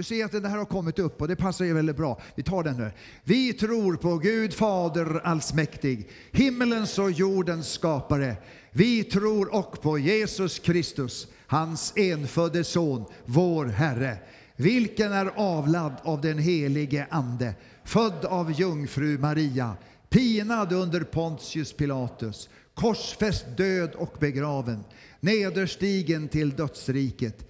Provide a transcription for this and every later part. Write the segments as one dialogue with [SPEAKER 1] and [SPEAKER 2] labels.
[SPEAKER 1] Du ser att det här har kommit upp och det passar ju väldigt bra. Vi tar den nu. Vi tror på Gud Fader allsmäktig, himmelens och jordens skapare. Vi tror och på Jesus Kristus, hans enfödde son, vår Herre, vilken är avlad av den helige Ande, född av jungfru Maria, pinad under Pontius Pilatus, korsfäst, död och begraven, nederstigen till dödsriket,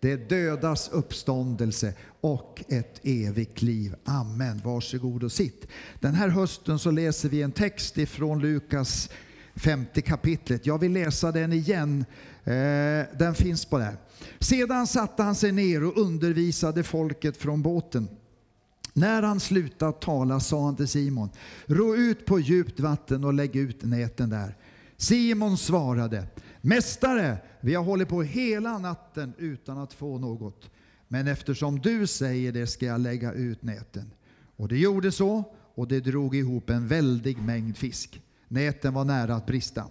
[SPEAKER 1] det dödas uppståndelse och ett evigt liv. Amen. Varsågod och sitt. Den här hösten så läser vi en text ifrån Lukas femte kapitlet. Jag vill läsa den igen. Eh, den finns på där. Sedan satte han sig ner och undervisade folket från båten. När han slutat tala sa han till Simon, ro ut på djupt vatten och lägg ut näten där. Simon svarade, Mästare, vi har hållit på hela natten utan att få något. Men eftersom du säger det ska jag lägga ut näten. Och det gjorde så, och det drog ihop en väldig mängd fisk. Näten var nära att brista.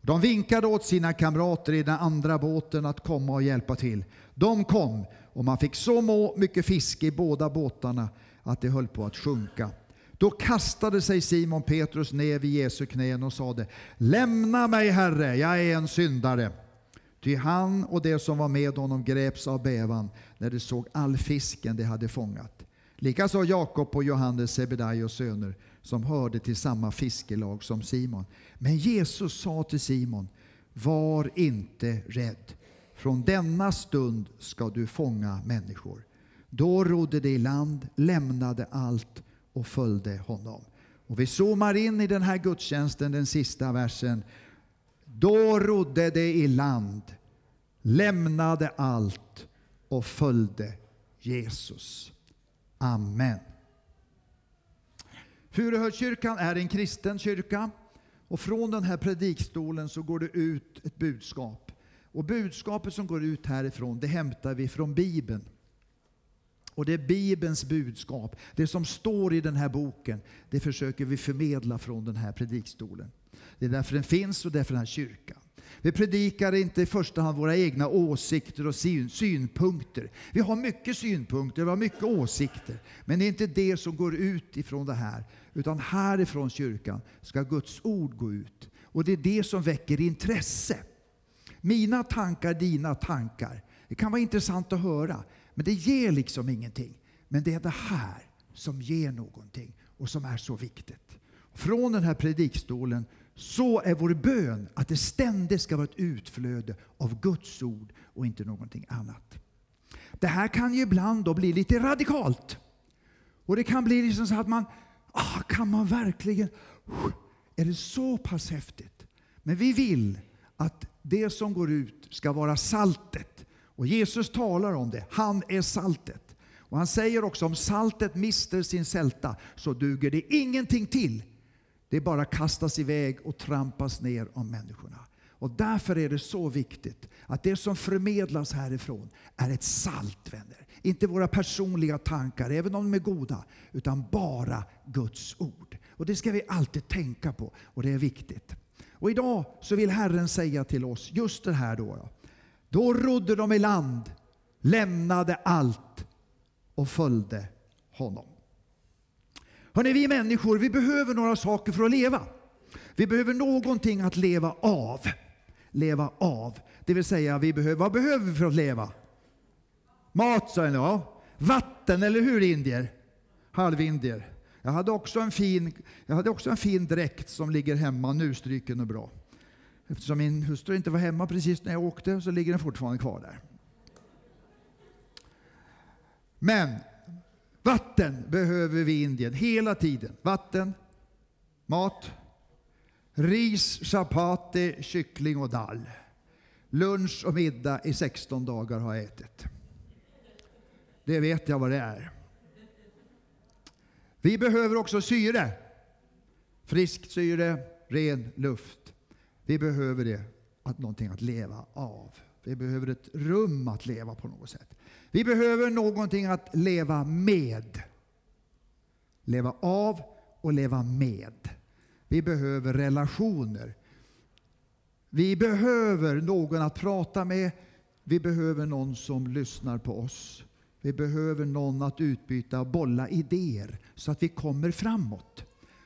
[SPEAKER 1] De vinkade åt sina kamrater i den andra båten att komma och hjälpa till. De kom, och man fick så mycket fisk i båda båtarna att det höll på att sjunka. Då kastade sig Simon Petrus ner vid Jesu knän och sade Lämna mig Herre, jag är en syndare. Ty han och det som var med honom greps av bävan när de såg all fisken de hade fångat. Likaså Jakob och Johannes Sebedaios söner som hörde till samma fiskelag som Simon. Men Jesus sa till Simon, var inte rädd. Från denna stund ska du fånga människor. Då rodde de i land, lämnade allt och följde honom. Och vi zoomar in i den här gudstjänsten, den sista versen. Då rodde de i land, lämnade allt och följde Jesus. Amen. Furuhöjdskyrkan är en kristen kyrka och från den här predikstolen så går det ut ett budskap. Och budskapet som går ut härifrån det hämtar vi från Bibeln. Och det är Bibelns budskap. Det som står i den här boken, det försöker vi förmedla från den här predikstolen. Det är därför den finns och därför den här kyrkan. Vi predikar inte i första hand våra egna åsikter och synpunkter. Vi har mycket synpunkter, vi har mycket åsikter. Men det är inte det som går ut ifrån det här. Utan härifrån kyrkan ska Guds ord gå ut. Och det är det som väcker intresse. Mina tankar, dina tankar. Det kan vara intressant att höra. Men det ger liksom ingenting. Men det är det här som ger någonting och som är så viktigt. Från den här predikstolen så är vår bön att det ständigt ska vara ett utflöde av Guds ord och inte någonting annat. Det här kan ju ibland då bli lite radikalt. Och det kan bli liksom så att man, ah, kan man verkligen, är det så pass häftigt? Men vi vill att det som går ut ska vara saltet och Jesus talar om det. Han är saltet. Och han säger också om saltet mister sin sälta så duger det ingenting till. Det bara kastas iväg och trampas ner av människorna. Och därför är det så viktigt att det som förmedlas härifrån är ett salt, vänner. Inte våra personliga tankar, även om de är goda, utan bara Guds ord. Och det ska vi alltid tänka på och det är viktigt. Och idag så vill Herren säga till oss just det här då. Då rodde de i land, lämnade allt och följde honom. Hörrni, vi människor, vi behöver några saker för att leva. Vi behöver någonting att leva av. Leva av. Det vill säga, vi behöver, vad behöver vi för att leva? Mat, sa jag ja. Vatten, eller hur indier? Halvindier. Jag hade, också en fin, jag hade också en fin dräkt som ligger hemma nu, stryken och bra. Eftersom min hustru inte var hemma precis när jag åkte så ligger den fortfarande kvar där. Men vatten behöver vi i Indien hela tiden. Vatten, mat, ris, chapati, kyckling och dal. Lunch och middag i 16 dagar har jag ätit. Det vet jag vad det är. Vi behöver också syre. friskt syre, ren luft. Vi behöver det, att någonting att leva av. Vi behöver ett rum att leva på något sätt. Vi behöver någonting att leva med. Leva av och leva med. Vi behöver relationer. Vi behöver någon att prata med. Vi behöver någon som lyssnar på oss. Vi behöver någon att utbyta och bolla idéer så att vi kommer framåt.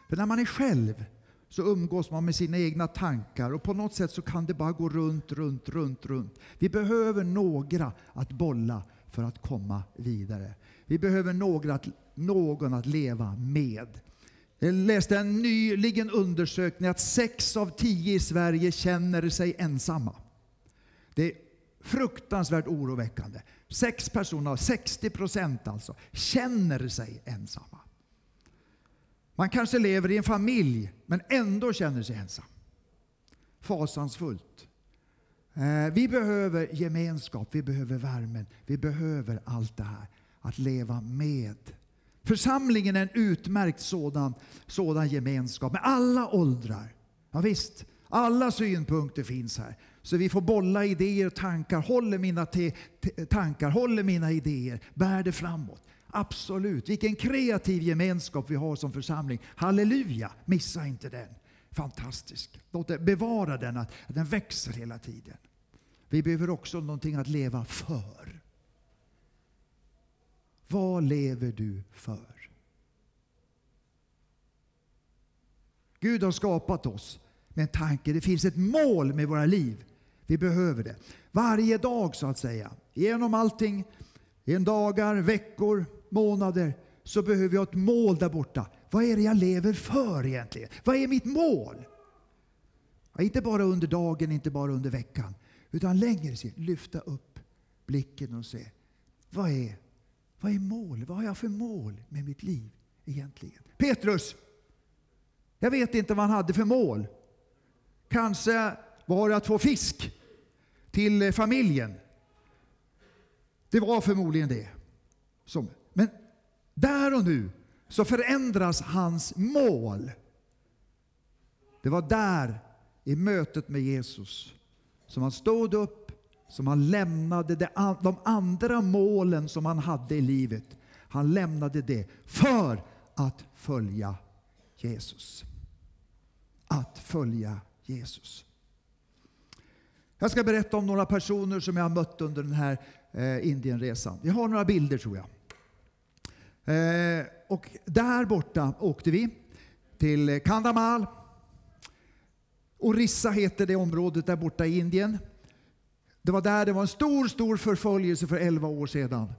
[SPEAKER 1] För när man är själv så umgås man med sina egna tankar och på något sätt så kan det bara gå runt, runt, runt, runt. Vi behöver några att bolla för att komma vidare. Vi behöver några att, någon att leva med. Jag läste en nyligen undersökning att sex av tio i Sverige känner sig ensamma. Det är fruktansvärt oroväckande. Sex personer, 60 procent alltså, känner sig ensamma. Man kanske lever i en familj men ändå känner sig ensam. Fasansfullt. Eh, vi behöver gemenskap, vi behöver värmen, vi behöver allt det här. Att leva med. Församlingen är en utmärkt sådan, sådan gemenskap med alla åldrar. Ja, visst, alla synpunkter finns här. Så vi får bolla idéer och tankar, håller mina tankar, håller mina idéer, bär det framåt. Absolut, vilken kreativ gemenskap vi har som församling. Halleluja, missa inte den. Fantastisk. Låt det bevara den, att den växer hela tiden. Vi behöver också någonting att leva för. Vad lever du för? Gud har skapat oss med en tanke. Det finns ett mål med våra liv. Vi behöver det. Varje dag så att säga. Genom allting. Genom dagar, veckor, månader. Så behöver jag ett mål där borta. Vad är det jag lever för egentligen? Vad är mitt mål? Ja, inte bara under dagen, inte bara under veckan. Utan längre sikt. lyfta upp blicken och se. Vad är, vad är mål? Vad har jag för mål med mitt liv egentligen? Petrus! Jag vet inte vad han hade för mål. Kanske var det att få fisk till familjen. Det var förmodligen det. Som där och nu så förändras hans mål. Det var där, i mötet med Jesus, som han stod upp, som han lämnade de andra målen som han hade i livet. Han lämnade det för att följa Jesus. Att följa Jesus. Jag ska berätta om några personer som jag har mött under den här eh, Indienresan. Vi har några bilder tror jag. Eh, och där borta åkte vi till Kandamal. Orissa heter det området där borta i Indien. Det var där det var en stor, stor förföljelse för 11 år sedan.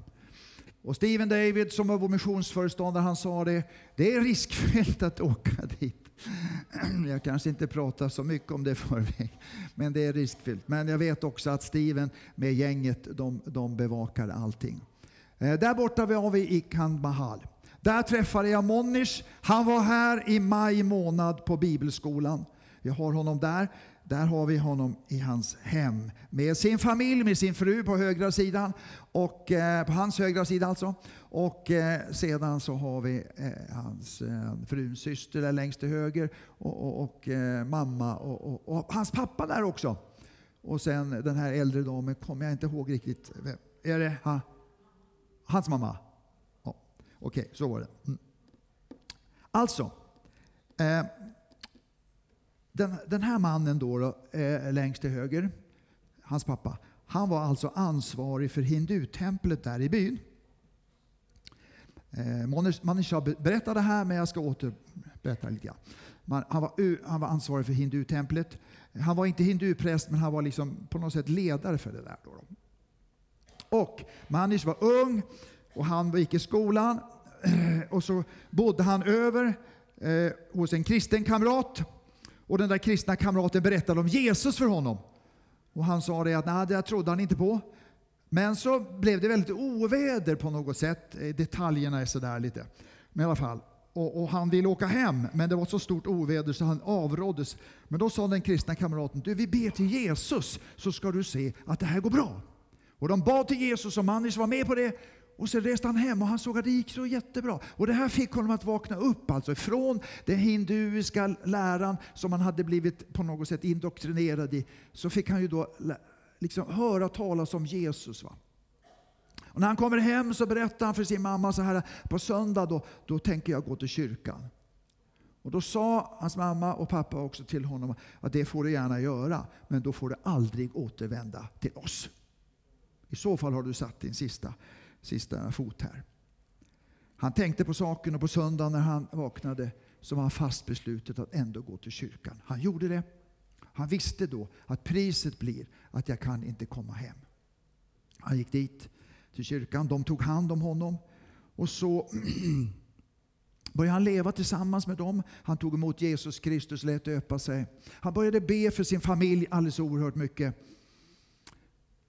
[SPEAKER 1] Och Steven David som var vår missionsföreståndare, han sa det, det är riskfyllt att åka dit. Jag kanske inte pratar så mycket om det förväg, men det är riskfyllt. Men jag vet också att Steven med gänget, de, de bevakar allting. Eh, där borta var vi i Kandmahal. Där träffade jag Monish. Han var här i maj månad på bibelskolan. Vi har honom där. Där har vi honom i hans hem med sin familj, med sin fru på högra sidan. Och, eh, på hans högra sida alltså. Och eh, sedan så har vi eh, hans eh, fruns syster där längst till höger. Och, och, och eh, mamma och, och, hans pappa där också. Och sen den här äldre damen kommer jag inte ihåg riktigt. Är det? Ha? Hans mamma? Ja, Okej, okay, så var det. Mm. Alltså, eh, den, den, här mannen då, då eh, längst till höger, hans pappa, han var alltså ansvarig för hindutemplet där i byn. Eh, Manisha berättade det här, men jag ska återberätta lite grann. Man, han, var, han var ansvarig för hindutemplet. Han var inte hindupräst, men han var liksom på något sätt ledare för det där. Då, då. Och Manish var ung och han gick i skolan. Eh, och så bodde han över eh, hos en kristen kamrat. Och den där kristna kamraten berättade om Jesus för honom. Och han sa det att nej, det trodde han inte på. Men så blev det väldigt oväder på något sätt. Eh, detaljerna är sådär lite. Men i alla fall. Och, och, han ville åka hem, men det var så stort oväder så han avråddes. Men då sa den kristna kamraten, du vi ber till Jesus så ska du se att det här går bra. Och de bad till Jesus och Mannis var med på det. Och så reste han hem och han såg att det gick så jättebra. Och det här fick honom att vakna upp alltså från den hinduiska läran som han hade blivit på något sätt indoktrinerad i. Så fick han ju då liksom höra talas om Jesus. Va? Och när han kommer hem så berättar han för sin mamma så här, på söndag då, då tänker jag gå till kyrkan. Och då sa hans mamma och pappa också till honom att det får du gärna göra, men då får du aldrig återvända till oss. I så fall har du satt din sista, sista fot här. Han tänkte på saken och på söndagen när han vaknade så var han fast beslutet att ändå gå till kyrkan. Han gjorde det. Han visste då att priset blir att jag kan inte komma hem. Han gick dit till kyrkan. De tog hand om honom. Och så började han leva tillsammans med dem. Han tog emot Jesus Kristus, lät döpa sig. Han började be för sin familj alldeles oerhört mycket.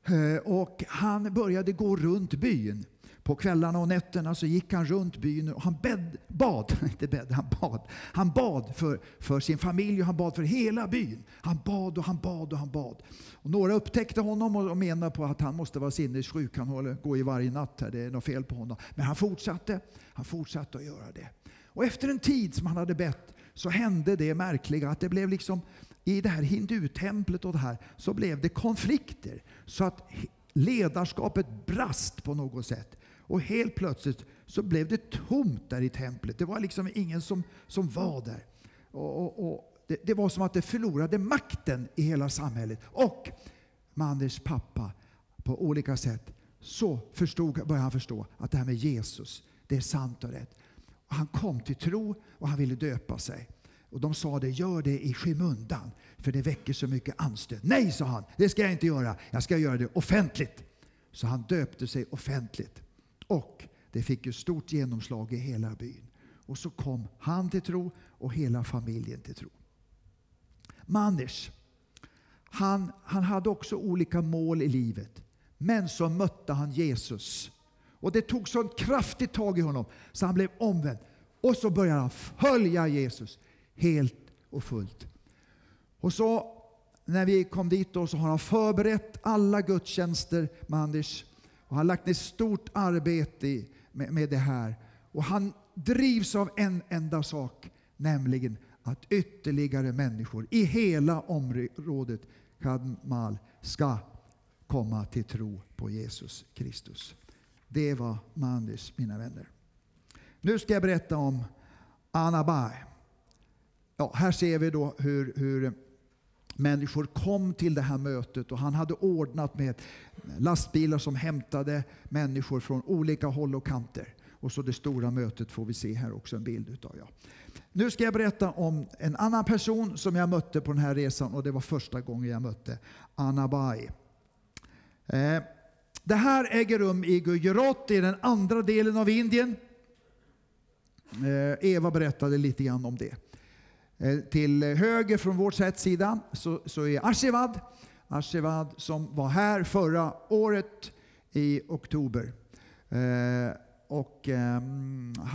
[SPEAKER 1] Eh, och han började gå runt byn. På kvällarna och nätterna så gick han runt byn och han bed, bad, inte bed, han bad. Han bad för, för sin familj och han bad för hela byn. Han bad och han bad och han bad. Och några upptäckte honom och menade på att han måste vara sinnessjuk. Han håller, går i varje natt här, det är något fel på honom. Men han fortsatte, han fortsatte att göra det. Och efter en tid som han hade bett så hände det märkliga att det blev liksom i det här hindutemplet och det här så blev det konflikter. Så att ledarskapet brast på något sätt. Och helt plötsligt så blev det tomt där i templet. Det var liksom ingen som, som var där. Och, och, och det, det, var som att det förlorade makten i hela samhället. Och Manders pappa på olika sätt så förstod, började han förstå att det här med Jesus, det är sant och rätt. Han kom till tro och han ville döpa sig. Och de sa det, gör det i skymundan, för det väcker så mycket anstöt. Nej, sa han, det ska jag inte göra. Jag ska göra det offentligt. Så han döpte sig offentligt. Och det fick ju stort genomslag i hela byn. Och så kom han till tro och hela familjen till tro. Manish. han, han hade också olika mål i livet. Men så mötte han Jesus. Och det tog så kraftigt tag i honom så han blev omvänd. Och så började han följa Jesus helt och fullt. Och så när vi kom dit då, så har han förberett alla gudstjänster med Anders. Och han har lagt ner stort arbete med, med det här. Och han drivs av en enda sak, nämligen att ytterligare människor i hela området Kadmal ska komma till tro på Jesus Kristus. Det var Mandis, mina vänner. Nu ska jag berätta om Anabai. Ja, här ser vi då hur, hur människor kom till det här mötet och han hade ordnat med lastbilar som hämtade människor från olika håll och kanter. Och så det stora mötet får vi se här också en bild utav. Ja. Nu ska jag berätta om en annan person som jag mötte på den här resan och det var första gången jag mötte Anabai. Eh, det här äger rum i Gujarat, i den andra delen av Indien. Eh, Eva berättade lite grann om det. Eh, till höger från vår sida så, så är Ashivad. Ashivad som var här förra året i oktober. Eh, och eh,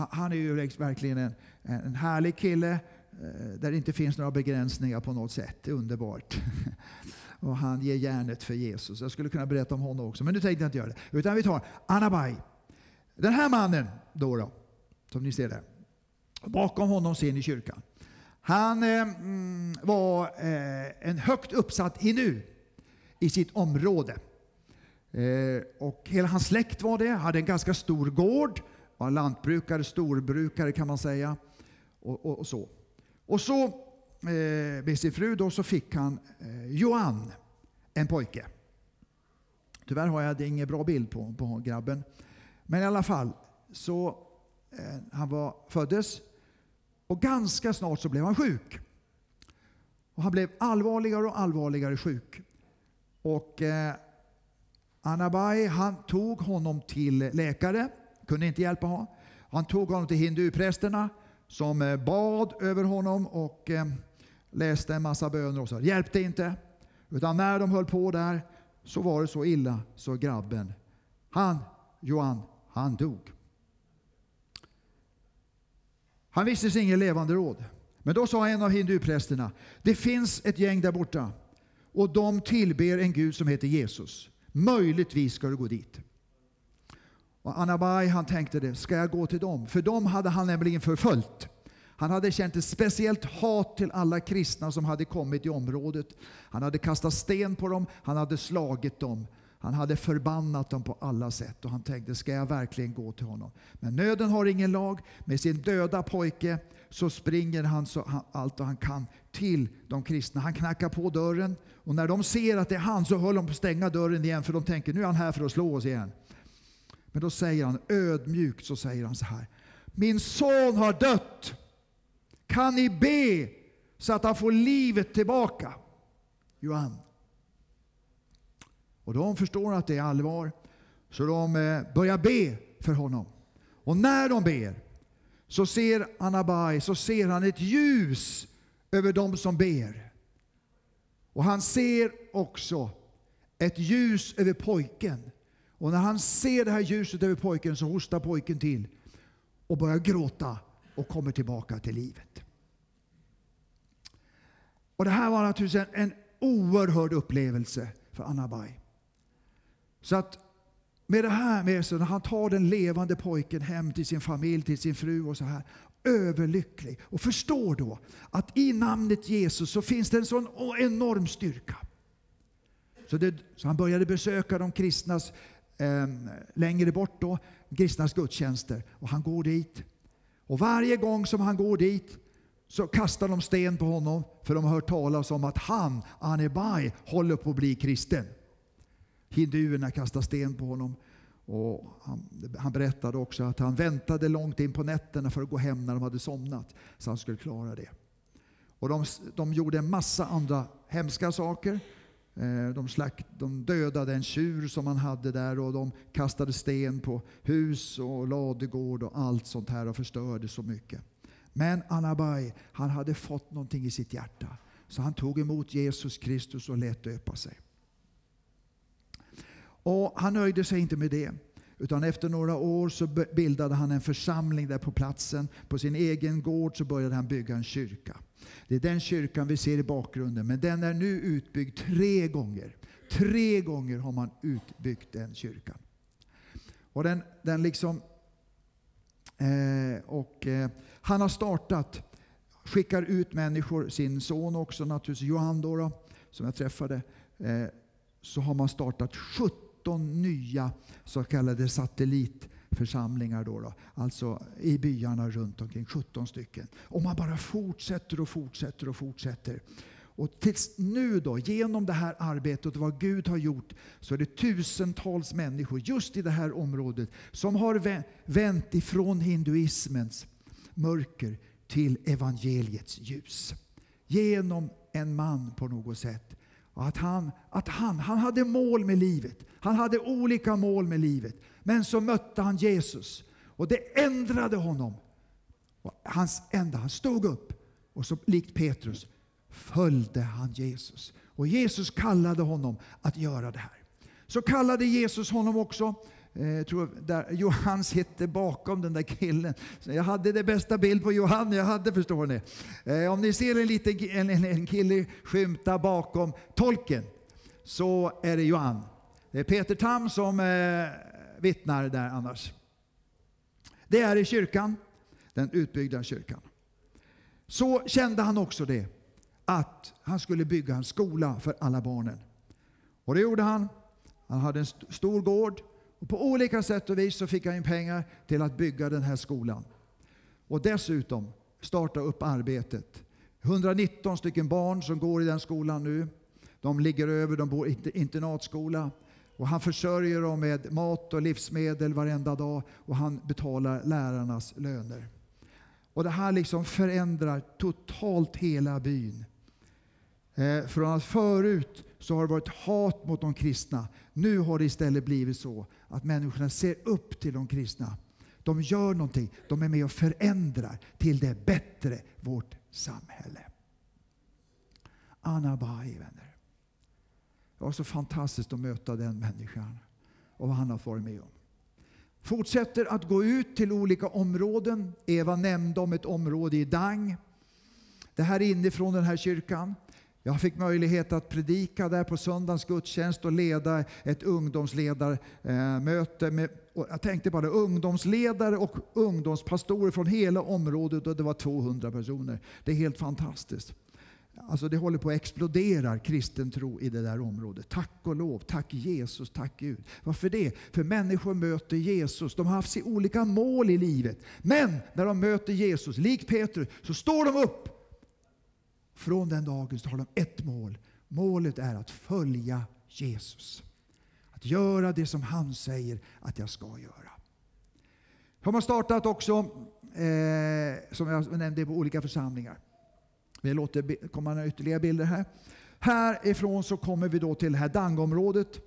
[SPEAKER 1] han är ju verkligen en, en härlig kille eh, där det inte finns några begränsningar på något sätt. Det är underbart. och han ger järnet för Jesus. Jag skulle kunna berätta om honom också, men nu tänkte jag inte göra det. Utan vi tar Anabai. Den här mannen, då, då som ni ser där. Bakom honom ser ni kyrkan. Han eh, mm, var eh, en högt uppsatt hinu i sitt område. Eh, och hela hans släkt var det, hade en ganska stor gård, var lantbrukare, storbrukare kan man säga. Och, och, och så. Och så Eh, med sin fru då så fick han eh, Johan, en pojke. Tyvärr har jag ingen bra bild på, på grabben. Men i alla fall, så eh, han var, föddes och ganska snart så blev han sjuk. Och han blev allvarligare och allvarligare sjuk. Och eh, Anabai han tog honom till läkare, kunde inte hjälpa honom. Han tog honom till hinduprästerna som bad över honom och eh, läste en massa böner och så. Hjälpte inte. Utan när de höll på där så var det så illa så grabben, han, Johan, han dog. Han visste sig ingen levande råd. Men då sa en av hinduprästerna, det finns ett gäng där borta och de tillber en gud som heter Jesus. Möjligtvis ska du gå dit. Och Anabai han tänkte det, ska jag gå till dem? För dem hade han nämligen förföljt. Han hade känt ett speciellt hat till alla kristna som hade kommit i området. Han hade kastat sten på dem, han hade slagit dem. Han hade förbannat dem på alla sätt och han tänkte, ska jag verkligen gå till honom? Men nöden har ingen lag. Med sin döda pojke så springer han så allt vad han kan till de kristna. Han knackar på dörren och när de ser att det är han så håller de på att stänga dörren igen för de tänker, nu är han här för att slå oss igen. Men då säger han ödmjukt så säger han så här. Min son har dött. Kan ni be så att han får livet tillbaka? Johan. Och de förstår att det är allvar. Så de eh, börjar be för honom. Och när de ber så ser Anabai, så ser han ett ljus över dem som ber. Och han ser också ett ljus över pojken. Och när han ser det här ljuset över pojken så hostar pojken till och börjar gråta och kommer tillbaka till livet. Och Det här var naturligtvis en, en oerhörd upplevelse för Anabai. Så att med det här med sig, när han tar den levande pojken hem till sin familj, till sin fru och så här. Överlycklig. Och förstår då att i namnet Jesus så finns det en sån enorm styrka. Så, det, så han började besöka de kristnas eh, längre bort då, kristnas gudstjänster. Och han går dit. Och varje gång som han går dit så kastar de sten på honom för de har hört talas om att han, Anebai, håller på att bli kristen. Hinduerna kastar sten på honom. Och han, han, berättade också att han väntade långt in på nätterna för att gå hem när de hade somnat, så han skulle klara det. Och de, de gjorde en massa andra hemska saker. Eh, de, slakt, de dödade en tjur som han hade där och de kastade sten på hus och ladugård och allt sånt här och förstörde så mycket. Men Anabai, han hade fått någonting i sitt hjärta. Så han tog emot Jesus Kristus och lät döpa sig. Och han nöjde sig inte med det. Utan efter några år så bildade han en församling där på platsen. På sin egen gård så började han bygga en kyrka. Det är den kyrkan vi ser i bakgrunden. Men den är nu utbyggd tre gånger. Tre gånger har man utbyggt den kyrkan. Och den, den liksom... Eh, och eh, han har startat, skickar ut människor, sin son också naturligtvis, Johan då, då som jag träffade. Eh, så har man startat 70 17 nya så kallade satellitförsamlingar. Då, då Alltså i byarna runt omkring, 17 stycken. Och man bara fortsätter och fortsätter och fortsätter. Och tills nu då, genom det här arbetet och vad Gud har gjort, så är det tusentals människor just i det här området som har vänt ifrån hinduismens mörker till evangeliets ljus. Genom en man på något sätt. Och att han, att han, han hade mål med livet. Han hade olika mål med livet. Men så mötte han Jesus. Och det ändrade honom. Och hans enda, han stod upp och så likt Petrus följde han Jesus. Och Jesus kallade honom att göra det här. Så kallade Jesus honom också Eh, jag tror där Johan sitter bakom den där killen. Så jag hade det bästa bild på Johan jag hade, förstår ni. Eh, om ni ser en liten en, en kille skymta bakom tolken så är det Johan. Det är Peter Tam som eh, vittnar där annars. Det är i kyrkan, den utbyggda kyrkan. Så kände han också det, att han skulle bygga en skola för alla barnen. Och det gjorde han. Han hade en st stor gård. På olika sätt och vis så fick han in pengar till att bygga den här skolan. Och dessutom starta upp arbetet. 119 stycken barn som går i den skolan nu. De ligger över, de bor i internatskola. Och han försörjer dem med mat och livsmedel varenda dag och han betalar lärarnas löner. Och Det här liksom förändrar totalt hela byn. Eh, från att förut så har det varit hat mot de kristna. Nu har det istället blivit så att människorna ser upp till de kristna. De gör någonting. De är med och förändrar till det bättre vårt samhälle. Anna Bai, vänner. Det var så fantastiskt att möta den människan och vad han har varit med om. Fortsätter att gå ut till olika områden. Eva nämnde om ett område i Dang. Det här är inifrån den här kyrkan. Jag fick möjlighet att predika där på söndagens gudstjänst och leda ett ungdomsledarmöte. Med, jag tänkte bara ungdomsledare och ungdomspastorer från hela området och det var 200 personer. Det är helt fantastiskt. Alltså det håller på att explodera kristen tro i det där området. Tack och lov, tack Jesus, tack Gud. Varför det? För människor möter Jesus. De har haft olika mål i livet. Men när de möter Jesus, lik Petrus, så står de upp. Från den dagen så har de ett mål. Målet är att följa Jesus. Att göra det som han säger att jag ska göra. De Har startat också, eh, som jag nämnde, på olika församlingar. Vi låter komma några ytterligare bilder här. Härifrån så kommer vi då till det här Dangområdet.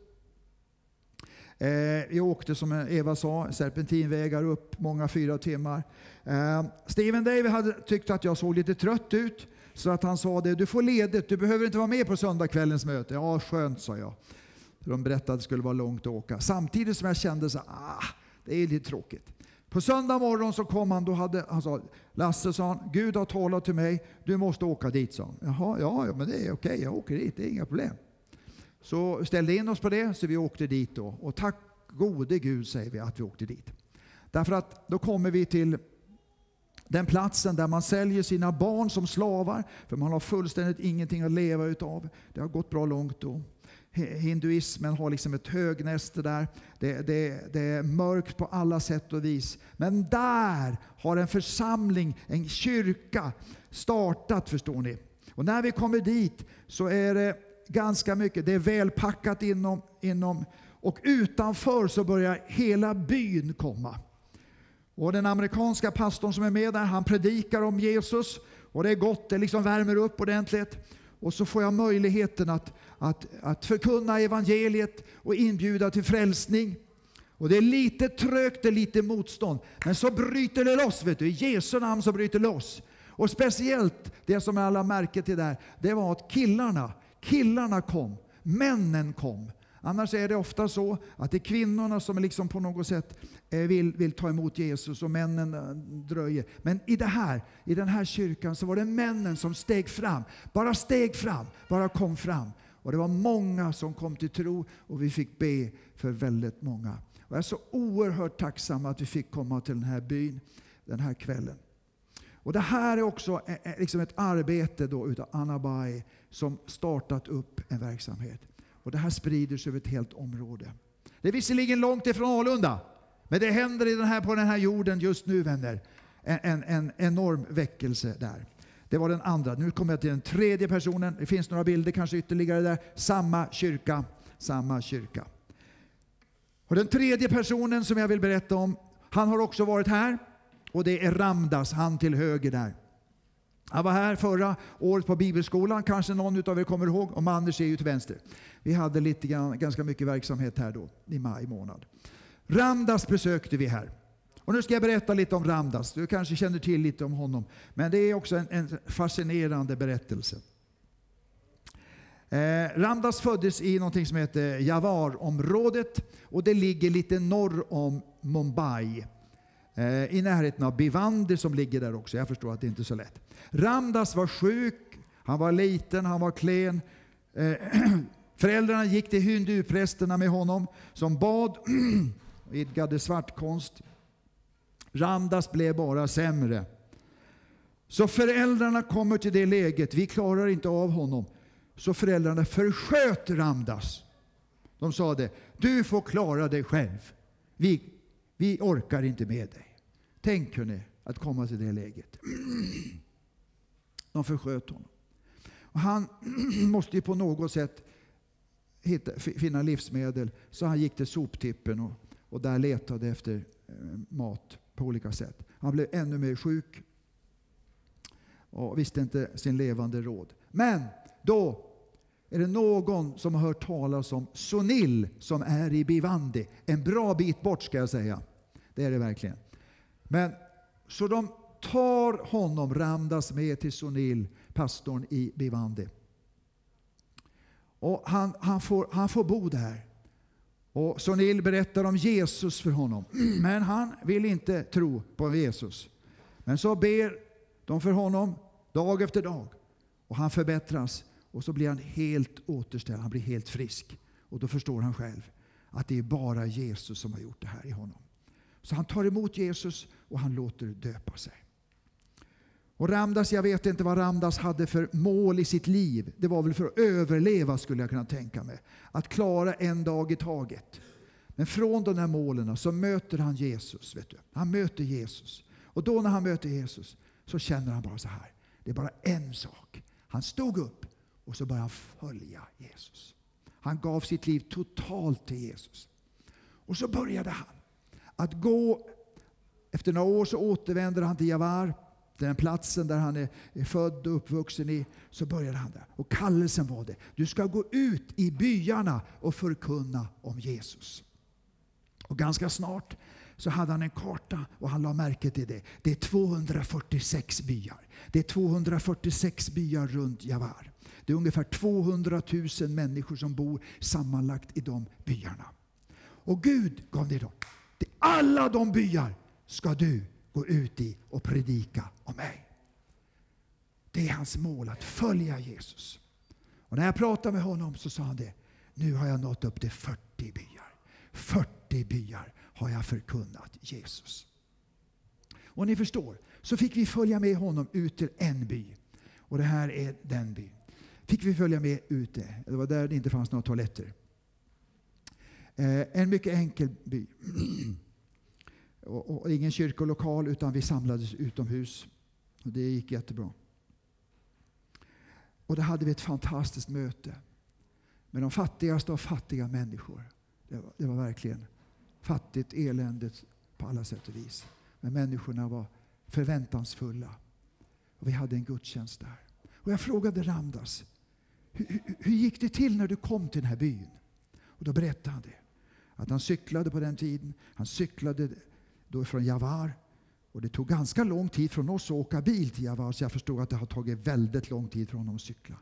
[SPEAKER 1] Eh, vi åkte som Eva sa, serpentinvägar upp många fyra timmar. Eh, Steven Dave hade tyckt att jag såg lite trött ut. Så att han sa det, du får ledigt, du behöver inte vara med på söndagskvällens möte. Ja, skönt, sa jag. De berättade att det skulle vara långt att åka. Samtidigt som jag kände så ah, det är lite tråkigt. På söndag morgon så kom han, då hade, han sa, Lasse sa han, Gud har talat till mig, du måste åka dit, sa han. Jaha, ja, ja men det är okej, jag åker dit, det är inga problem. Så ställde in oss på det, så vi åkte dit då. Och tack gode Gud säger vi att vi åkte dit. Därför att då kommer vi till den platsen där man säljer sina barn som slavar, för man har fullständigt ingenting att leva utav. Det har gått bra långt då. Hinduismen har liksom ett högnäste där. Det, det, det, är mörkt på alla sätt och vis. Men där har en församling, en kyrka startat förstår ni. Och när vi kommer dit så är det ganska mycket, det är välpackat inom, inom och utanför så börjar hela byn komma. Och den amerikanska pastorn som är med där, han predikar om Jesus. Och det är gott, det liksom värmer upp ordentligt. Och så får jag möjligheten att, att, att förkunna evangeliet och inbjuda till frälsning. Och det är lite trögt, det är lite motstånd. Men så bryter det loss, vet du. I Jesu namn så bryter det loss. Och speciellt, det som alla märke till där, det var att killarna, killarna kom. Männen kom. Annars är det ofta så att det är kvinnorna som liksom på något sätt eh, vill, vill ta emot Jesus och männen eh, dröjer. Men i, det här, i den här kyrkan så var det männen som steg fram. Bara steg fram, bara kom fram. Och det var många som kom till tro och vi fick be för väldigt många. Och jag är så oerhört tacksam att vi fick komma till den här byn den här kvällen. Och Det här är också eh, liksom ett arbete då utav Anna som startat upp en verksamhet. Och det här sprider sig över ett helt område. Det är visserligen långt ifrån Alunda, men det händer i den här, på den här jorden just nu vänner. En, en, en enorm väckelse där. Det var den andra. Nu kommer jag till den tredje personen. Det finns några bilder kanske ytterligare där. Samma kyrka, samma kyrka. Och den tredje personen som jag vill berätta om, han har också varit här. Och det är Ramdas, han till höger där. Han var här förra året på bibelskolan, kanske någon av er kommer ihåg. Och Anders är ju till vänster. Vi hade lite grann, ganska mycket verksamhet här då i maj månad. Ramdas besökte vi här. Och nu ska jag berätta lite om Ramdas. Du kanske känner till lite om honom. Men det är också en, en fascinerande berättelse. Eh, Ramdas föddes i något som heter Javarområdet, och det ligger lite norr om Mumbai. Eh, I närheten av Bivandi som ligger där också. Jag förstår att det inte är så lätt. Ramdas var sjuk, han var liten, han var klen. Eh, föräldrarna gick till hinduprästerna med honom som bad och idkade svartkonst. Ramdas blev bara sämre. Så föräldrarna kommer till det läget, vi klarar inte av honom. Så föräldrarna försköt Ramdas. De sa det, du får klara dig själv. Vi, vi orkar inte med dig. Tänk hörni, att komma till det läget. De försköt honom. Och han måste ju på något sätt hitta, finna livsmedel, så han gick till soptippen och, och där letade efter eh, mat på olika sätt. Han blev ännu mer sjuk och visste inte sin levande råd. Men då är det någon som har hört talas om Sonil som är i Bivandi. En bra bit bort ska jag säga. Det är det verkligen. Men så de tar honom, Ramdas, med till Sonil, pastorn i Bivandi. Och han, han, får, han får bo där. Och Sonil berättar om Jesus för honom. Men han vill inte tro på Jesus. Men så ber de för honom dag efter dag. Och han förbättras. och så blir han helt återställd, han blir helt frisk. Och då förstår han själv att det är bara Jesus som har gjort det här i honom. Så han tar emot Jesus och han låter döpa sig. Och Ramdas, jag vet inte vad Ramdas hade för mål i sitt liv. Det var väl för att överleva skulle jag kunna tänka mig. Att klara en dag i taget. Men från de här målen så möter han Jesus. Vet du. Han möter Jesus. Och då när han möter Jesus så känner han bara så här. Det är bara en sak. Han stod upp och så började han följa Jesus. Han gav sitt liv totalt till Jesus. Och så började han att gå. Efter några år så återvänder han till Javar, den platsen där han är född och uppvuxen i. Så började han där. Och kallelsen var det. Du ska gå ut i byarna och förkunna om Jesus. Och ganska snart så hade han en karta och han la märke till det. Det är 246 byar. Det är 246 byar runt Javar. Det är ungefär 200 000 människor som bor sammanlagt i de byarna. Och Gud gav det dem. Alla de byar ska du gå ut i och predika om mig. Det är hans mål, att följa Jesus. Och när jag pratade med honom så sa han det. Nu har jag nått upp till 40 byar. 40 byar har jag förkunnat Jesus. Och ni förstår, så fick vi följa med honom ut till en by. Och det här är den byn. Fick vi följa med ute. Det var där det inte fanns några toaletter. Eh, en mycket enkel by. och, och, ingen kyrkolokal utan vi samlades utomhus. Och det gick jättebra. Och där hade vi ett fantastiskt möte med de fattigaste av fattiga människor. Det var, det var verkligen fattigt, eländigt på alla sätt och vis. Men människorna var förväntansfulla. Och vi hade en gudstjänst där. Och jag frågade Ramdas, hur, hur, hur, gick det till när du kom till den här byn? Och då berättade han det. Att han cyklade på den tiden. Han cyklade då från Javar. Och det tog ganska lång tid från oss att åka bil till Javar. Så jag förstod att det har tagit väldigt lång tid för honom att cykla.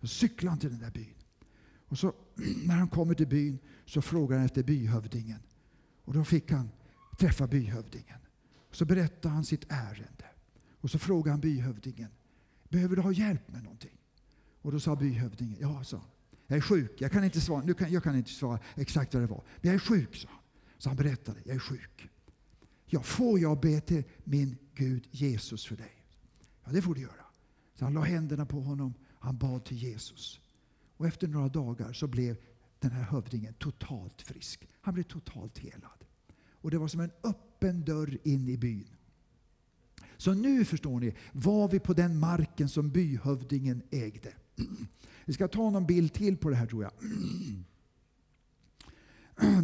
[SPEAKER 1] Så cyklade han till den där byn. Och så när han kommer till byn så frågar han efter byhövdingen. Och då fick han träffa byhövdingen. Så berättar han sitt ärende. Och så frågar han byhövdingen. Behöver du ha hjälp med någonting? Och då sa byhövdingen. Ja, sa han. Jag är sjuk. Jag kan inte svara, nu kan, jag kan inte svara exakt vad det var. Men jag är sjuk, sa han. Så han berättade. Jag är sjuk. Ja, får jag be till min Gud Jesus för dig? Ja, det får du göra. Så han la händerna på honom. Han bad till Jesus. Och efter några dagar så blev den här hövdingen totalt frisk. Han blev totalt helad. Och det var som en öppen dörr in i byn. Så nu förstår ni, var vi på den marken som byhövdingen ägde. Vi ska ta någon bild till på det här tror jag.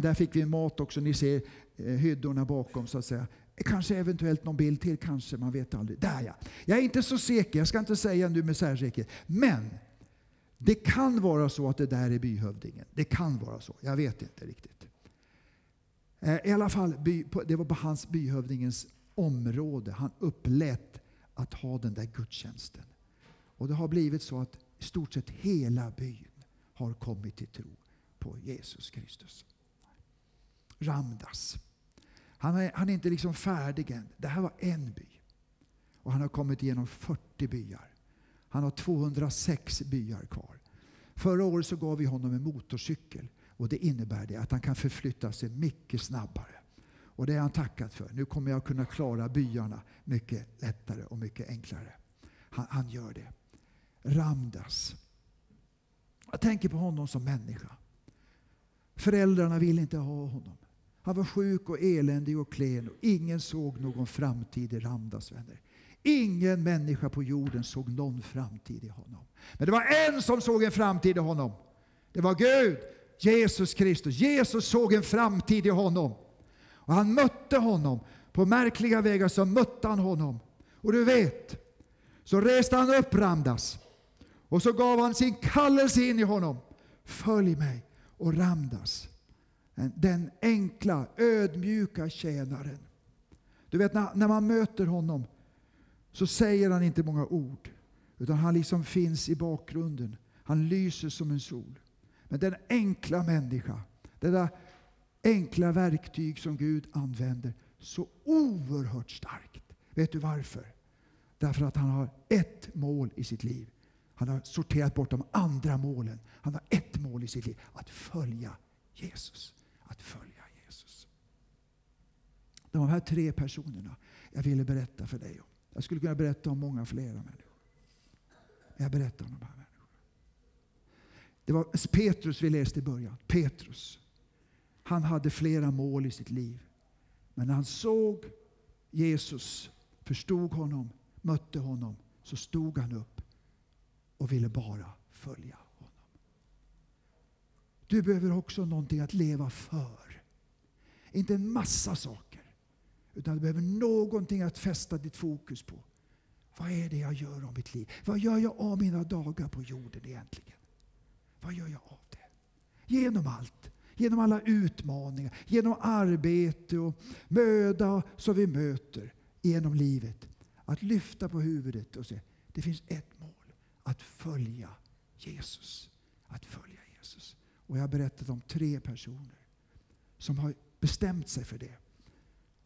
[SPEAKER 1] Där fick vi mat också. Ni ser Eh, hyddorna bakom så att säga. Kanske eventuellt någon bild till, kanske. Man vet aldrig. Där ja. Jag är inte så säker, jag ska inte säga nu med särsäkerhet. Men det kan vara så att det där är byhövdingen. Det kan vara så. Jag vet inte riktigt. Eh, I alla fall, det var på hans byhövdingens område. Han upplät att ha den där gudstjänsten. Och det har blivit så att i stort sett hela byn har kommit till tro på Jesus Kristus. Ramdas. Han är, han är inte liksom färdig än. Det här var en by. Och han har kommit igenom 40 byar. Han har 206 byar kvar. Förra året så gav vi honom en motorcykel. Och Det innebär det att han kan förflytta sig mycket snabbare. Och Det är han tackat för. Nu kommer jag kunna klara byarna mycket lättare och mycket enklare. Han, han gör det. Ramdas. Jag tänker på honom som människa. Föräldrarna vill inte ha honom. Han var sjuk och eländig och klen och ingen såg någon framtid i Ramdas vänner. Ingen människa på jorden såg någon framtid i honom. Men det var en som såg en framtid i honom. Det var Gud, Jesus Kristus. Jesus såg en framtid i honom. Och han mötte honom. På märkliga vägar så mötte han honom. Och du vet, så reste han upp Ramdas. Och så gav han sin kallelse in i honom. Följ mig. Och Ramdas, den enkla, ödmjuka tjänaren. Du vet när, när man möter honom så säger han inte många ord. Utan han liksom finns i bakgrunden. Han lyser som en sol. Men den enkla människa, det där enkla verktyg som Gud använder så oerhört starkt. Vet du varför? Därför att han har ett mål i sitt liv. Han har sorterat bort de andra målen. Han har ett mål i sitt liv. Att följa Jesus. Att följa Jesus. De här tre personerna jag ville berätta för dig om. Jag skulle kunna berätta om många fler. människor. Men jag berättar om de här människorna. Det var Petrus vi läste i början. Petrus. Han hade flera mål i sitt liv. Men när han såg Jesus, förstod honom, mötte honom, så stod han upp och ville bara följa honom. Du behöver också någonting att leva för. Inte en massa saker. Utan du behöver någonting att fästa ditt fokus på. Vad är det jag gör av mitt liv? Vad gör jag av mina dagar på jorden egentligen? Vad gör jag av det? Genom allt. Genom alla utmaningar, genom arbete och möda som vi möter genom livet. Att lyfta på huvudet och säga, det finns ett mål. Att följa Jesus. Att följa Jesus. Och jag har berättat om tre personer som har bestämt sig för det.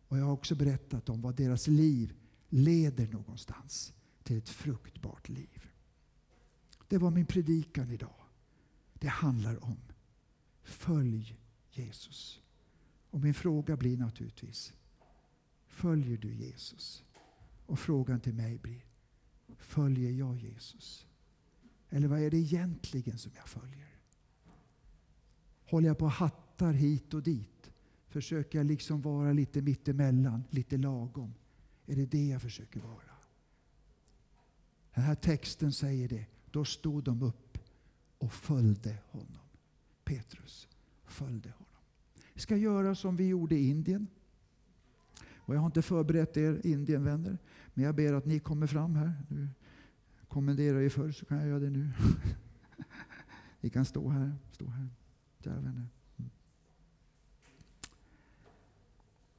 [SPEAKER 1] Och jag har också berättat om vad deras liv leder någonstans till ett fruktbart liv. Det var min predikan idag. Det handlar om följ Jesus. Och min fråga blir naturligtvis, följer du Jesus? Och frågan till mig blir, följer jag Jesus? Eller vad är det egentligen som jag följer? Håller jag på och hattar hit och dit? Försöker jag liksom vara lite mittemellan, lite lagom? Är det det jag försöker vara? Den här texten säger det. Då stod de upp och följde honom. Petrus följde honom. Vi ska göra som vi gjorde i Indien. Och jag har inte förberett er Indienvänner, men jag ber att ni kommer fram här. Nu kommenderar er förr så kan jag göra det nu. ni kan stå här, stå här, kära vänner. Mm.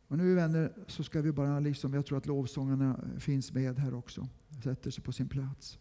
[SPEAKER 1] Och nu vänner så ska vi bara, liksom, jag tror att lovsångarna finns med här också, sätter sig på sin plats.